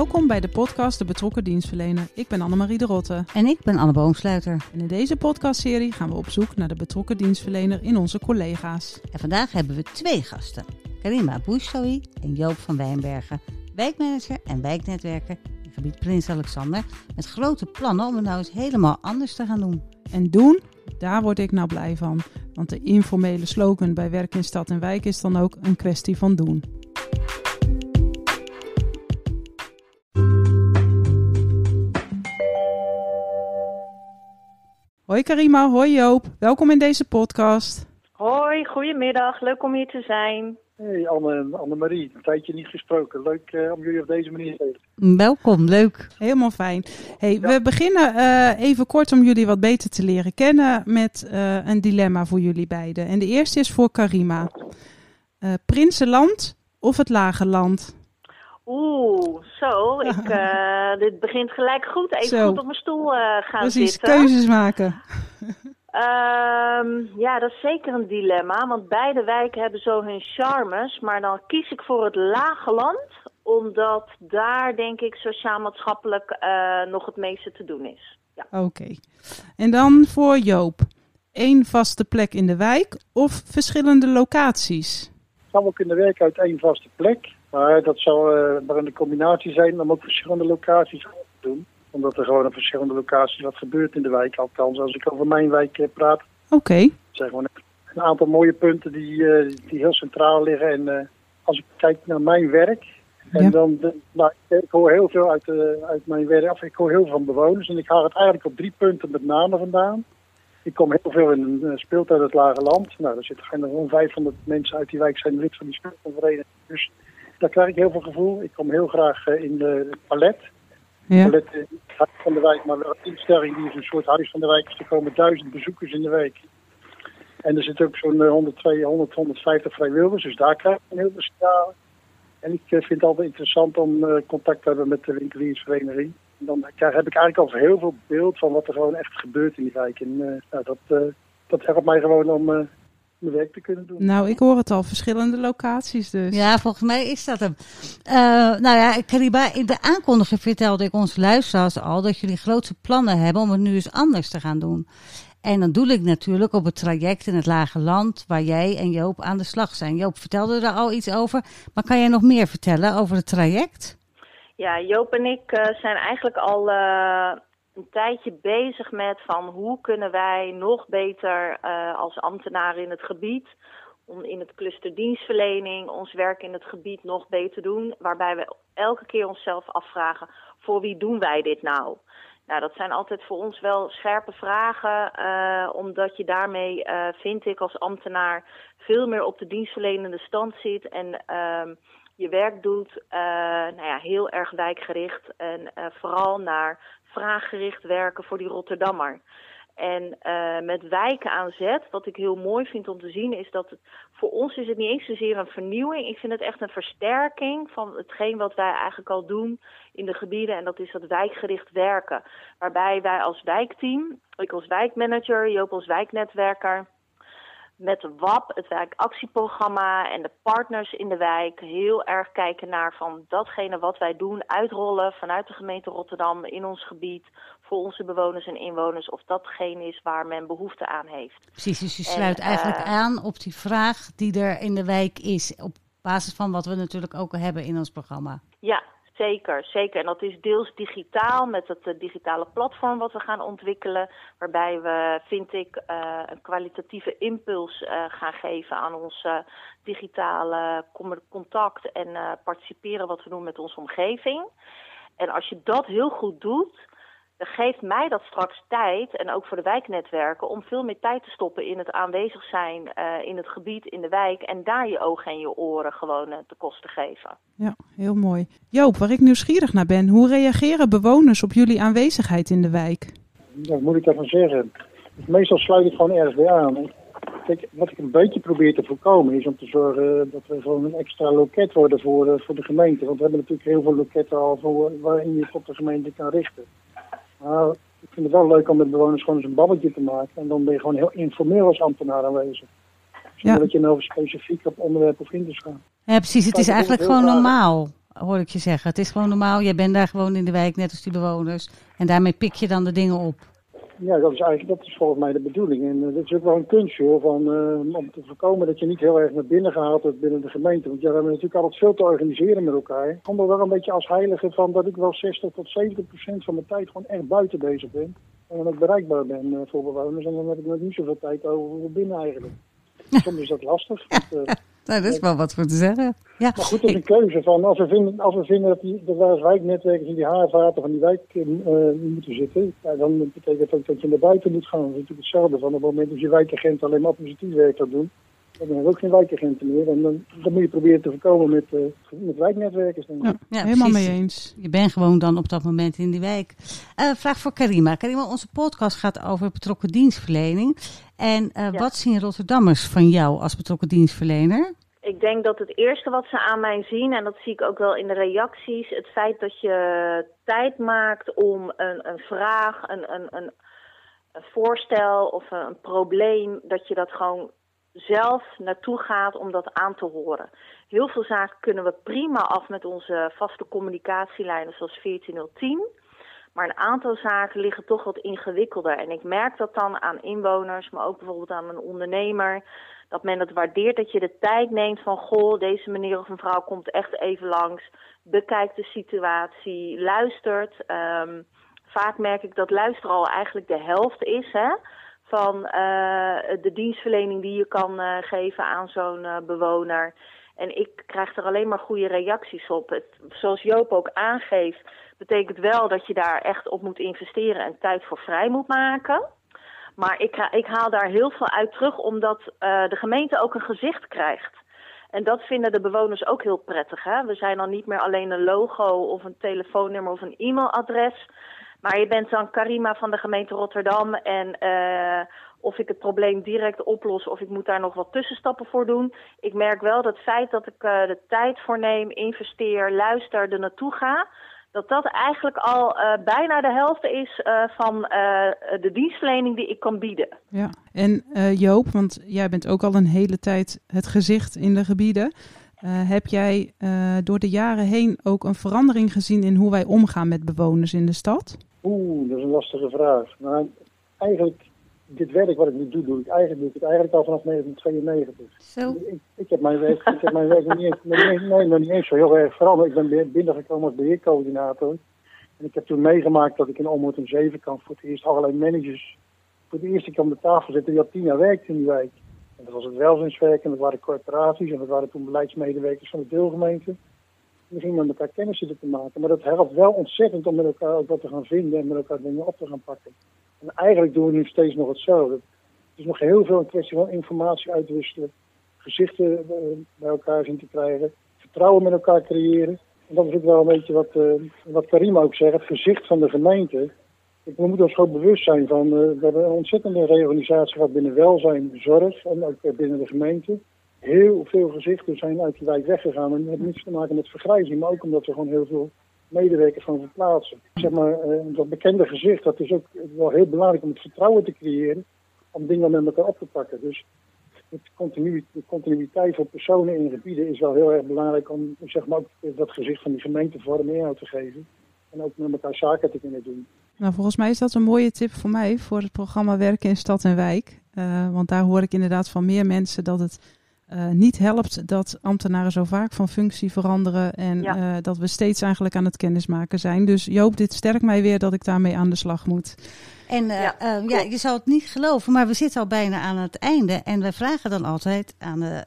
Welkom bij de podcast De Betrokken Dienstverlener. Ik ben Annemarie de Rotte. En ik ben Anne Boomsluiter. En in deze podcastserie gaan we op zoek naar de betrokken dienstverlener in onze collega's. En vandaag hebben we twee gasten. Karima Bouchoui en Joop van Wijnbergen, wijkmanager en wijknetwerker in gebied Prins Alexander. Met grote plannen om het nou eens helemaal anders te gaan doen. En doen, daar word ik nou blij van. Want de informele slogan bij werk in stad en wijk is dan ook een kwestie van doen. Hoi Karima, hoi Joop. Welkom in deze podcast. Hoi, goedemiddag. Leuk om hier te zijn. Hey Anne, Annemarie, een tijdje niet gesproken. Leuk uh, om jullie op deze manier te hebben. Welkom, leuk. Helemaal fijn. Hey, ja. We beginnen uh, even kort om jullie wat beter te leren kennen met uh, een dilemma voor jullie beiden. En de eerste is voor Karima. Prinsenland of het Lage Land? Oeh, zo. Ik, uh, dit begint gelijk goed. Even zo. goed op mijn stoel uh, gaan Precies, zitten. keuzes maken. um, ja, dat is zeker een dilemma. Want beide wijken hebben zo hun charmes. Maar dan kies ik voor het lage land. Omdat daar, denk ik, sociaal-maatschappelijk uh, nog het meeste te doen is. Ja. Oké. Okay. En dan voor Joop. Eén vaste plek in de wijk of verschillende locaties? Zou ook in de wijk uit één vaste plek. Maar dat zou uh, maar een combinatie zijn om ook verschillende locaties te doen. Omdat er gewoon op verschillende locaties wat gebeurt in de wijk. Althans, als ik over mijn wijk uh, praat. Oké. Okay. Het zijn gewoon een aantal mooie punten die, die heel centraal liggen. En als ik kijk naar mijn werk. En ja. dan, nou, ik hoor heel veel uit, uit mijn werk. Ik hoor heel veel van bewoners. En ik haal het eigenlijk op drie punten met name vandaan. Ik kom heel veel in een speeltuin het Lage Land. Nou, er zitten gewoon 500 mensen uit die wijk zijn lid van die speeltuinvereniging. Dus daar krijg ik heel veel gevoel. Ik kom heel graag uh, in de, het palet. Ja. Palet huis van de wijk, maar een instelling die is een soort huis van de wijk. Dus er komen duizend bezoekers in de week. En er zitten ook zo'n 100, 200, 150 vrijwilligers, dus daar krijg ik een heel veel signaal. En ik vind het altijd interessant om contact te hebben met de winkeliersvereniging. En dan krijg, heb ik eigenlijk al heel veel beeld van wat er gewoon echt gebeurt in die wijk. En uh, nou, dat, dat helpt mij gewoon om mijn werk te kunnen doen. Nou, ik hoor het al, verschillende locaties dus. Ja, volgens mij is dat hem. Uh, nou ja, Kariba, in de aankondiging vertelde ik onze luisteraars al dat jullie grote plannen hebben om het nu eens anders te gaan doen. En dan doe ik natuurlijk op het traject in het Lage Land waar jij en Joop aan de slag zijn. Joop vertelde er al iets over, maar kan jij nog meer vertellen over het traject? Ja, Joop en ik uh, zijn eigenlijk al uh, een tijdje bezig met van hoe kunnen wij nog beter uh, als ambtenaren in het gebied, om in het cluster dienstverlening, ons werk in het gebied nog beter doen. Waarbij we elke keer onszelf afvragen, voor wie doen wij dit nou? Nou, dat zijn altijd voor ons wel scherpe vragen, uh, omdat je daarmee, uh, vind ik als ambtenaar, veel meer op de dienstverlenende stand zit en uh, je werk doet uh, nou ja, heel erg wijkgericht en uh, vooral naar vraaggericht werken voor die Rotterdammer. En uh, met wijken aan zet, wat ik heel mooi vind om te zien, is dat voor ons is het niet eens zozeer een vernieuwing. Ik vind het echt een versterking van hetgeen wat wij eigenlijk al doen in de gebieden. En dat is dat wijkgericht werken. Waarbij wij als wijkteam, ik als wijkmanager, Joop als wijknetwerker, met WAP, het wijkactieprogramma en de partners in de wijk heel erg kijken naar van datgene wat wij doen, uitrollen vanuit de gemeente Rotterdam in ons gebied voor onze bewoners en inwoners, of datgene is waar men behoefte aan heeft. Precies, dus je sluit en, eigenlijk uh, aan op die vraag die er in de wijk is, op basis van wat we natuurlijk ook hebben in ons programma. Ja, Zeker, zeker. En dat is deels digitaal met het uh, digitale platform wat we gaan ontwikkelen. Waarbij we, vind ik, uh, een kwalitatieve impuls uh, gaan geven aan ons digitale contact en participeren wat we doen met onze omgeving. En als je dat heel goed doet, dan geeft mij dat straks tijd, en ook voor de wijknetwerken, om veel meer tijd te stoppen in het aanwezig zijn eh, in het gebied, in de wijk. En daar je ogen en je oren gewoon uh, te kosten geven. Ja, heel mooi. Joop, waar ik nieuwsgierig naar ben, hoe reageren bewoners op jullie aanwezigheid in de wijk? Ja, wat moet ik daarvan zeggen? Dus meestal sluit ik gewoon ergens bij aan. Kijk, wat ik een beetje probeer te voorkomen is om te zorgen dat we gewoon een extra loket worden voor, uh, voor de gemeente. Want we hebben natuurlijk heel veel loketten al voor, waarin je tot de gemeente kan richten. Maar ik vind het wel leuk om met bewoners gewoon eens een babbeltje te maken. En dan ben je gewoon heel informeel als ambtenaar aanwezig. Zonder ja. dat je nou specifiek op onderwerpen of in te gaan. Ja, precies. Het is eigenlijk gewoon normaal, hoor ik je zeggen. Het is gewoon normaal. Jij bent daar gewoon in de wijk, net als die bewoners. En daarmee pik je dan de dingen op. Ja, dat is eigenlijk dat is volgens mij de bedoeling. En uh, dat is ook wel een kunstje hoor, van, uh, om te voorkomen dat je niet heel erg naar binnen gehaald wordt binnen de gemeente. Want ja, we hebben natuurlijk altijd veel te organiseren met elkaar. Ik kom er wel een beetje als heilige van dat ik wel 60 tot 70 procent van mijn tijd gewoon echt buiten bezig ben. En dan ook bereikbaar ben uh, voor bewoners. En dan heb ik nog niet zoveel tijd over binnen eigenlijk. Soms is dat lastig. Nou, dat is wel wat voor te zeggen. Ja. Maar goed, het is een keuze van als we vinden, als we vinden dat, die, dat wij als wijknetwerkers in die haarvaten van die wijk uh, moeten zitten, ja, dan betekent dat ook dat je naar buiten moet gaan. Dat is natuurlijk hetzelfde van op het moment dat je wijkagent alleen maar administratief werk gaat doen. Dan hebben we ook geen wijkagenten meer. En dan, dan moet je proberen te voorkomen met, uh, met wijknetwerkers. Denk ik. Ja, ja, helemaal mee eens. Je bent gewoon dan op dat moment in die wijk. Uh, vraag voor Karima. Karima, onze podcast gaat over betrokken dienstverlening. En uh, ja. wat zien Rotterdammers van jou als betrokken dienstverlener? Ik denk dat het eerste wat ze aan mij zien, en dat zie ik ook wel in de reacties, het feit dat je tijd maakt om een, een vraag, een, een, een, voorstel of een, een probleem, dat je dat gewoon zelf naartoe gaat om dat aan te horen. Heel veel zaken kunnen we prima af met onze vaste communicatielijnen zoals 14010. Maar een aantal zaken liggen toch wat ingewikkelder. En ik merk dat dan aan inwoners, maar ook bijvoorbeeld aan een ondernemer. Dat men het waardeert dat je de tijd neemt van... goh, deze meneer of mevrouw komt echt even langs. Bekijkt de situatie, luistert. Um, vaak merk ik dat luisteren al eigenlijk de helft is... Hè, van uh, de dienstverlening die je kan uh, geven aan zo'n uh, bewoner. En ik krijg er alleen maar goede reacties op. Het, zoals Joop ook aangeeft, betekent wel dat je daar echt op moet investeren en tijd voor vrij moet maken. Maar ik, ik haal daar heel veel uit terug, omdat uh, de gemeente ook een gezicht krijgt. En dat vinden de bewoners ook heel prettig. Hè? We zijn dan niet meer alleen een logo of een telefoonnummer of een e-mailadres. Maar je bent dan Karima van de gemeente Rotterdam en uh, of ik het probleem direct oplos of ik moet daar nog wat tussenstappen voor doen. Ik merk wel dat het feit dat ik uh, de tijd voor neem, investeer, luister, er naartoe ga, dat dat eigenlijk al uh, bijna de helft is van de dienstverlening die ik kan bieden. Ja, en Joop, want jij bent ook al een hele tijd het gezicht in de gebieden. heb jij door de jaren heen ook een verandering gezien in hoe wij omgaan met bewoners in de stad? Oeh, dat is een lastige vraag. Nou, eigenlijk dit werk wat ik nu doe, doe ik eigenlijk, doe ik het eigenlijk al vanaf 1992. Zo. Ik, ik, heb mijn werk, ik heb mijn werk nog, niet eens, nee, nee, nog niet eens zo heel erg veranderd. Ik ben binnengekomen als beheercoördinator. En ik heb toen meegemaakt dat ik in Omhoort een Zevenkamp voor het eerst allerlei managers voor de eerste keer om de tafel zitten die al tien jaar werkte in die wijk. En dat was het welzijnswerk en dat waren corporaties en dat waren toen beleidsmedewerkers van de deelgemeente. We gingen met elkaar kennis te maken. Maar dat helpt wel ontzettend om met elkaar ook wat te gaan vinden en met elkaar dingen op te gaan pakken. En eigenlijk doen we nu steeds nog hetzelfde. Het is nog heel veel een kwestie van informatie uitwisselen, gezichten bij elkaar zien te krijgen, vertrouwen met elkaar creëren. En dat is ook wel een beetje wat, uh, wat Karima ook zegt, het gezicht van de gemeente. We moeten ons gewoon bewust zijn van, uh, we hebben een ontzettende reorganisatie gehad binnen welzijn, zorg en ook binnen de gemeente. Heel veel gezichten zijn uit die wijk weggegaan. En dat heeft niets te maken met vergrijzing, maar ook omdat we gewoon heel veel medewerkers van verplaatsen. Zeg maar, uh, dat bekende gezicht, dat is ook wel heel belangrijk om het vertrouwen te creëren om dingen met elkaar op te pakken. Dus het de continuïteit voor personen in gebieden is wel heel erg belangrijk om zeg maar, ook dat gezicht van die gemeente vorm inhoud te geven. En ook met elkaar zaken te kunnen doen. Nou, volgens mij is dat een mooie tip voor mij voor het programma Werken in Stad en Wijk. Uh, want daar hoor ik inderdaad van meer mensen dat het uh, niet helpt dat ambtenaren zo vaak van functie veranderen en ja. uh, dat we steeds eigenlijk aan het kennismaken zijn. Dus Joop, dit sterkt mij weer dat ik daarmee aan de slag moet. En uh, ja, ja, je zou het niet geloven, maar we zitten al bijna aan het einde. En we vragen dan altijd aan de,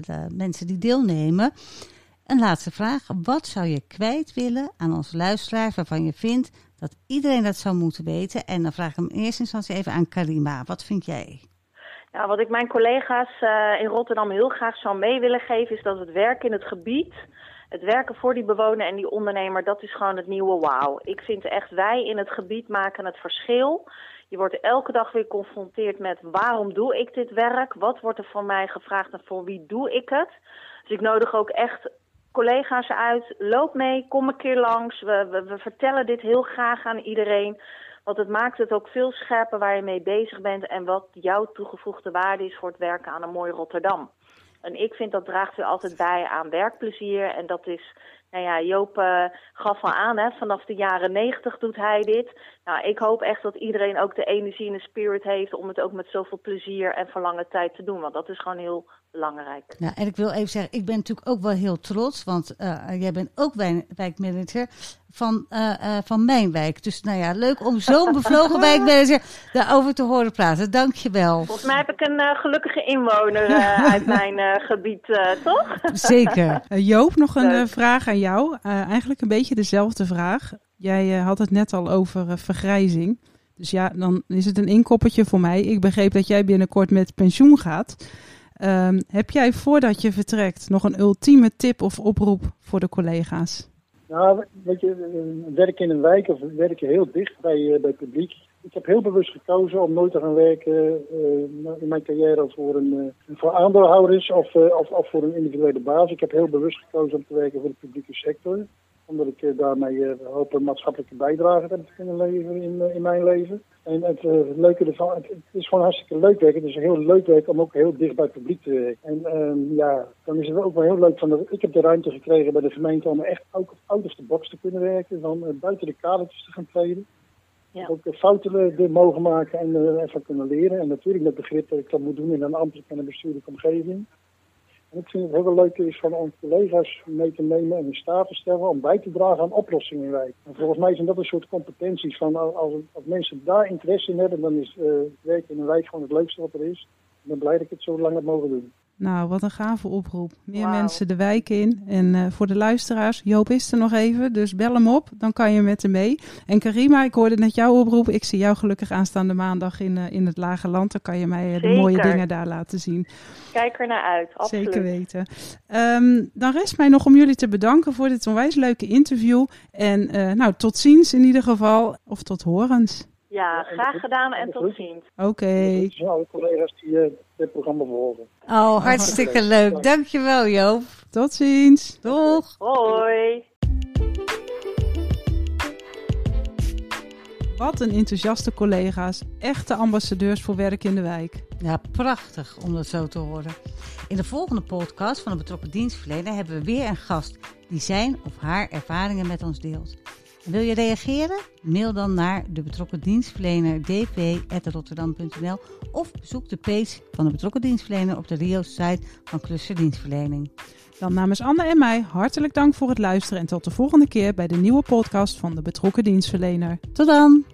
de mensen die deelnemen een laatste vraag. Wat zou je kwijt willen aan onze luisteraars waarvan je vindt dat iedereen dat zou moeten weten. En dan vraag ik hem in eerste instantie even aan Karima. Wat vind jij? Ja, wat ik mijn collega's uh, in Rotterdam heel graag zou mee willen geven, is dat het werk in het gebied, het werken voor die bewoner en die ondernemer, dat is gewoon het nieuwe wauw. Ik vind echt, wij in het gebied maken het verschil. Je wordt elke dag weer geconfronteerd met waarom doe ik dit werk? Wat wordt er van mij gevraagd en voor wie doe ik het? Dus ik nodig ook echt collega's uit. Loop mee, kom een keer langs. We, we vertellen dit heel graag aan iedereen. Want het maakt het ook veel scherper waar je mee bezig bent en wat jouw toegevoegde waarde is voor het werken aan een mooi Rotterdam. En ik vind dat draagt weer altijd bij aan werkplezier. En dat is, nou ja, Joop uh, gaf al aan, hè, vanaf de jaren negentig doet hij dit. Nou, ik hoop echt dat iedereen ook de energie en de spirit heeft om het ook met zoveel plezier en verlangen tijd te doen. Want dat is gewoon heel belangrijk. Ja, en ik wil even zeggen, ik ben natuurlijk ook wel heel trots, want uh, jij bent ook wijkmanager van, uh, uh, van mijn wijk. Dus nou ja, leuk om zo'n bevlogen wijkmanager daarover te horen praten. Dank je wel. Volgens mij heb ik een gelukkige inwoner uit mijn gebied, toch? Zeker. Joop, nog een vraag aan jou. eigenlijk een beetje dezelfde vraag. Jij had het net al over vergrijzing. Dus ja, dan is het een inkoppertje voor mij. Ik begreep dat jij binnenkort met pensioen gaat. Um, heb jij voordat je vertrekt nog een ultieme tip of oproep voor de collega's? Nou, weet je, werken in een wijk of werken heel dicht bij, uh, bij het publiek. Ik heb heel bewust gekozen om nooit te gaan werken uh, in mijn carrière voor, een, uh, voor aandeelhouders of, of, of, voor een individuele baas. Ik heb heel bewust gekozen om te werken voor de publieke sector. Omdat ik daarmee hoop een maatschappelijke bijdrage te kunnen leveren in, in mijn leven. En het, uh, leuke ervan, het, het, is gewoon hartstikke leuk werk. Het is een heel leuk werk om ook heel dicht bij het publiek te werken. En uh, ja, dan is het ook wel heel leuk van dat ik heb de ruimte gekregen bij de gemeente om echt ook of the box te kunnen werken. Uh, buiten de kadertjes te gaan treden. Ja. Ook fouten mogen maken en ervan kunnen leren. En natuurlijk met begrip dat ik dat moet doen in een ambtelijke en een bestuurlijke omgeving. Ik vind het heel leuk is van onze collega's mee te nemen en in staat te stellen om bij te dragen aan oplossingen in wijk. En volgens mij zijn dat een soort competenties van als, als mensen daar interesse in hebben, dan is uh, werken in een wijk gewoon het leukste wat er is. Ik ben blij ik het zo lang heb mogen doen. Nou, wat een gave oproep. Meer wow. mensen de wijk in. En uh, voor de luisteraars, Joop is er nog even, dus bel hem op. Dan kan je met hem mee. En Karima, ik hoorde net jouw oproep. Ik zie jou gelukkig aanstaande maandag in, uh, in het Lage Land. Dan kan je mij uh, de mooie dingen daar laten zien. Kijk er naar uit, absoluut. Zeker weten. Um, dan rest mij nog om jullie te bedanken voor dit onwijs leuke interview. En nou, tot ziens in ieder geval. Of tot horens. Ja, graag gedaan en tot ziens. Oké. Okay. Alle collega's die uh, dit programma volgen. Oh, hartstikke leuk. Dankjewel Joop. Tot ziens. Doeg. Hoi. Wat een enthousiaste collega's. Echte ambassadeurs voor werk in de wijk. Ja, prachtig om dat zo te horen. In de volgende podcast van de betrokken dienstverlener hebben we weer een gast die zijn of haar ervaringen met ons deelt. Wil je reageren? Mail dan naar de betrokken dienstverlener dp.rotterdam.nl of bezoek de page van de betrokken dienstverlener op de Rio-site van Cluster Dienstverlening. Dan namens Anne en mij hartelijk dank voor het luisteren en tot de volgende keer bij de nieuwe podcast van de betrokken dienstverlener. Tot dan!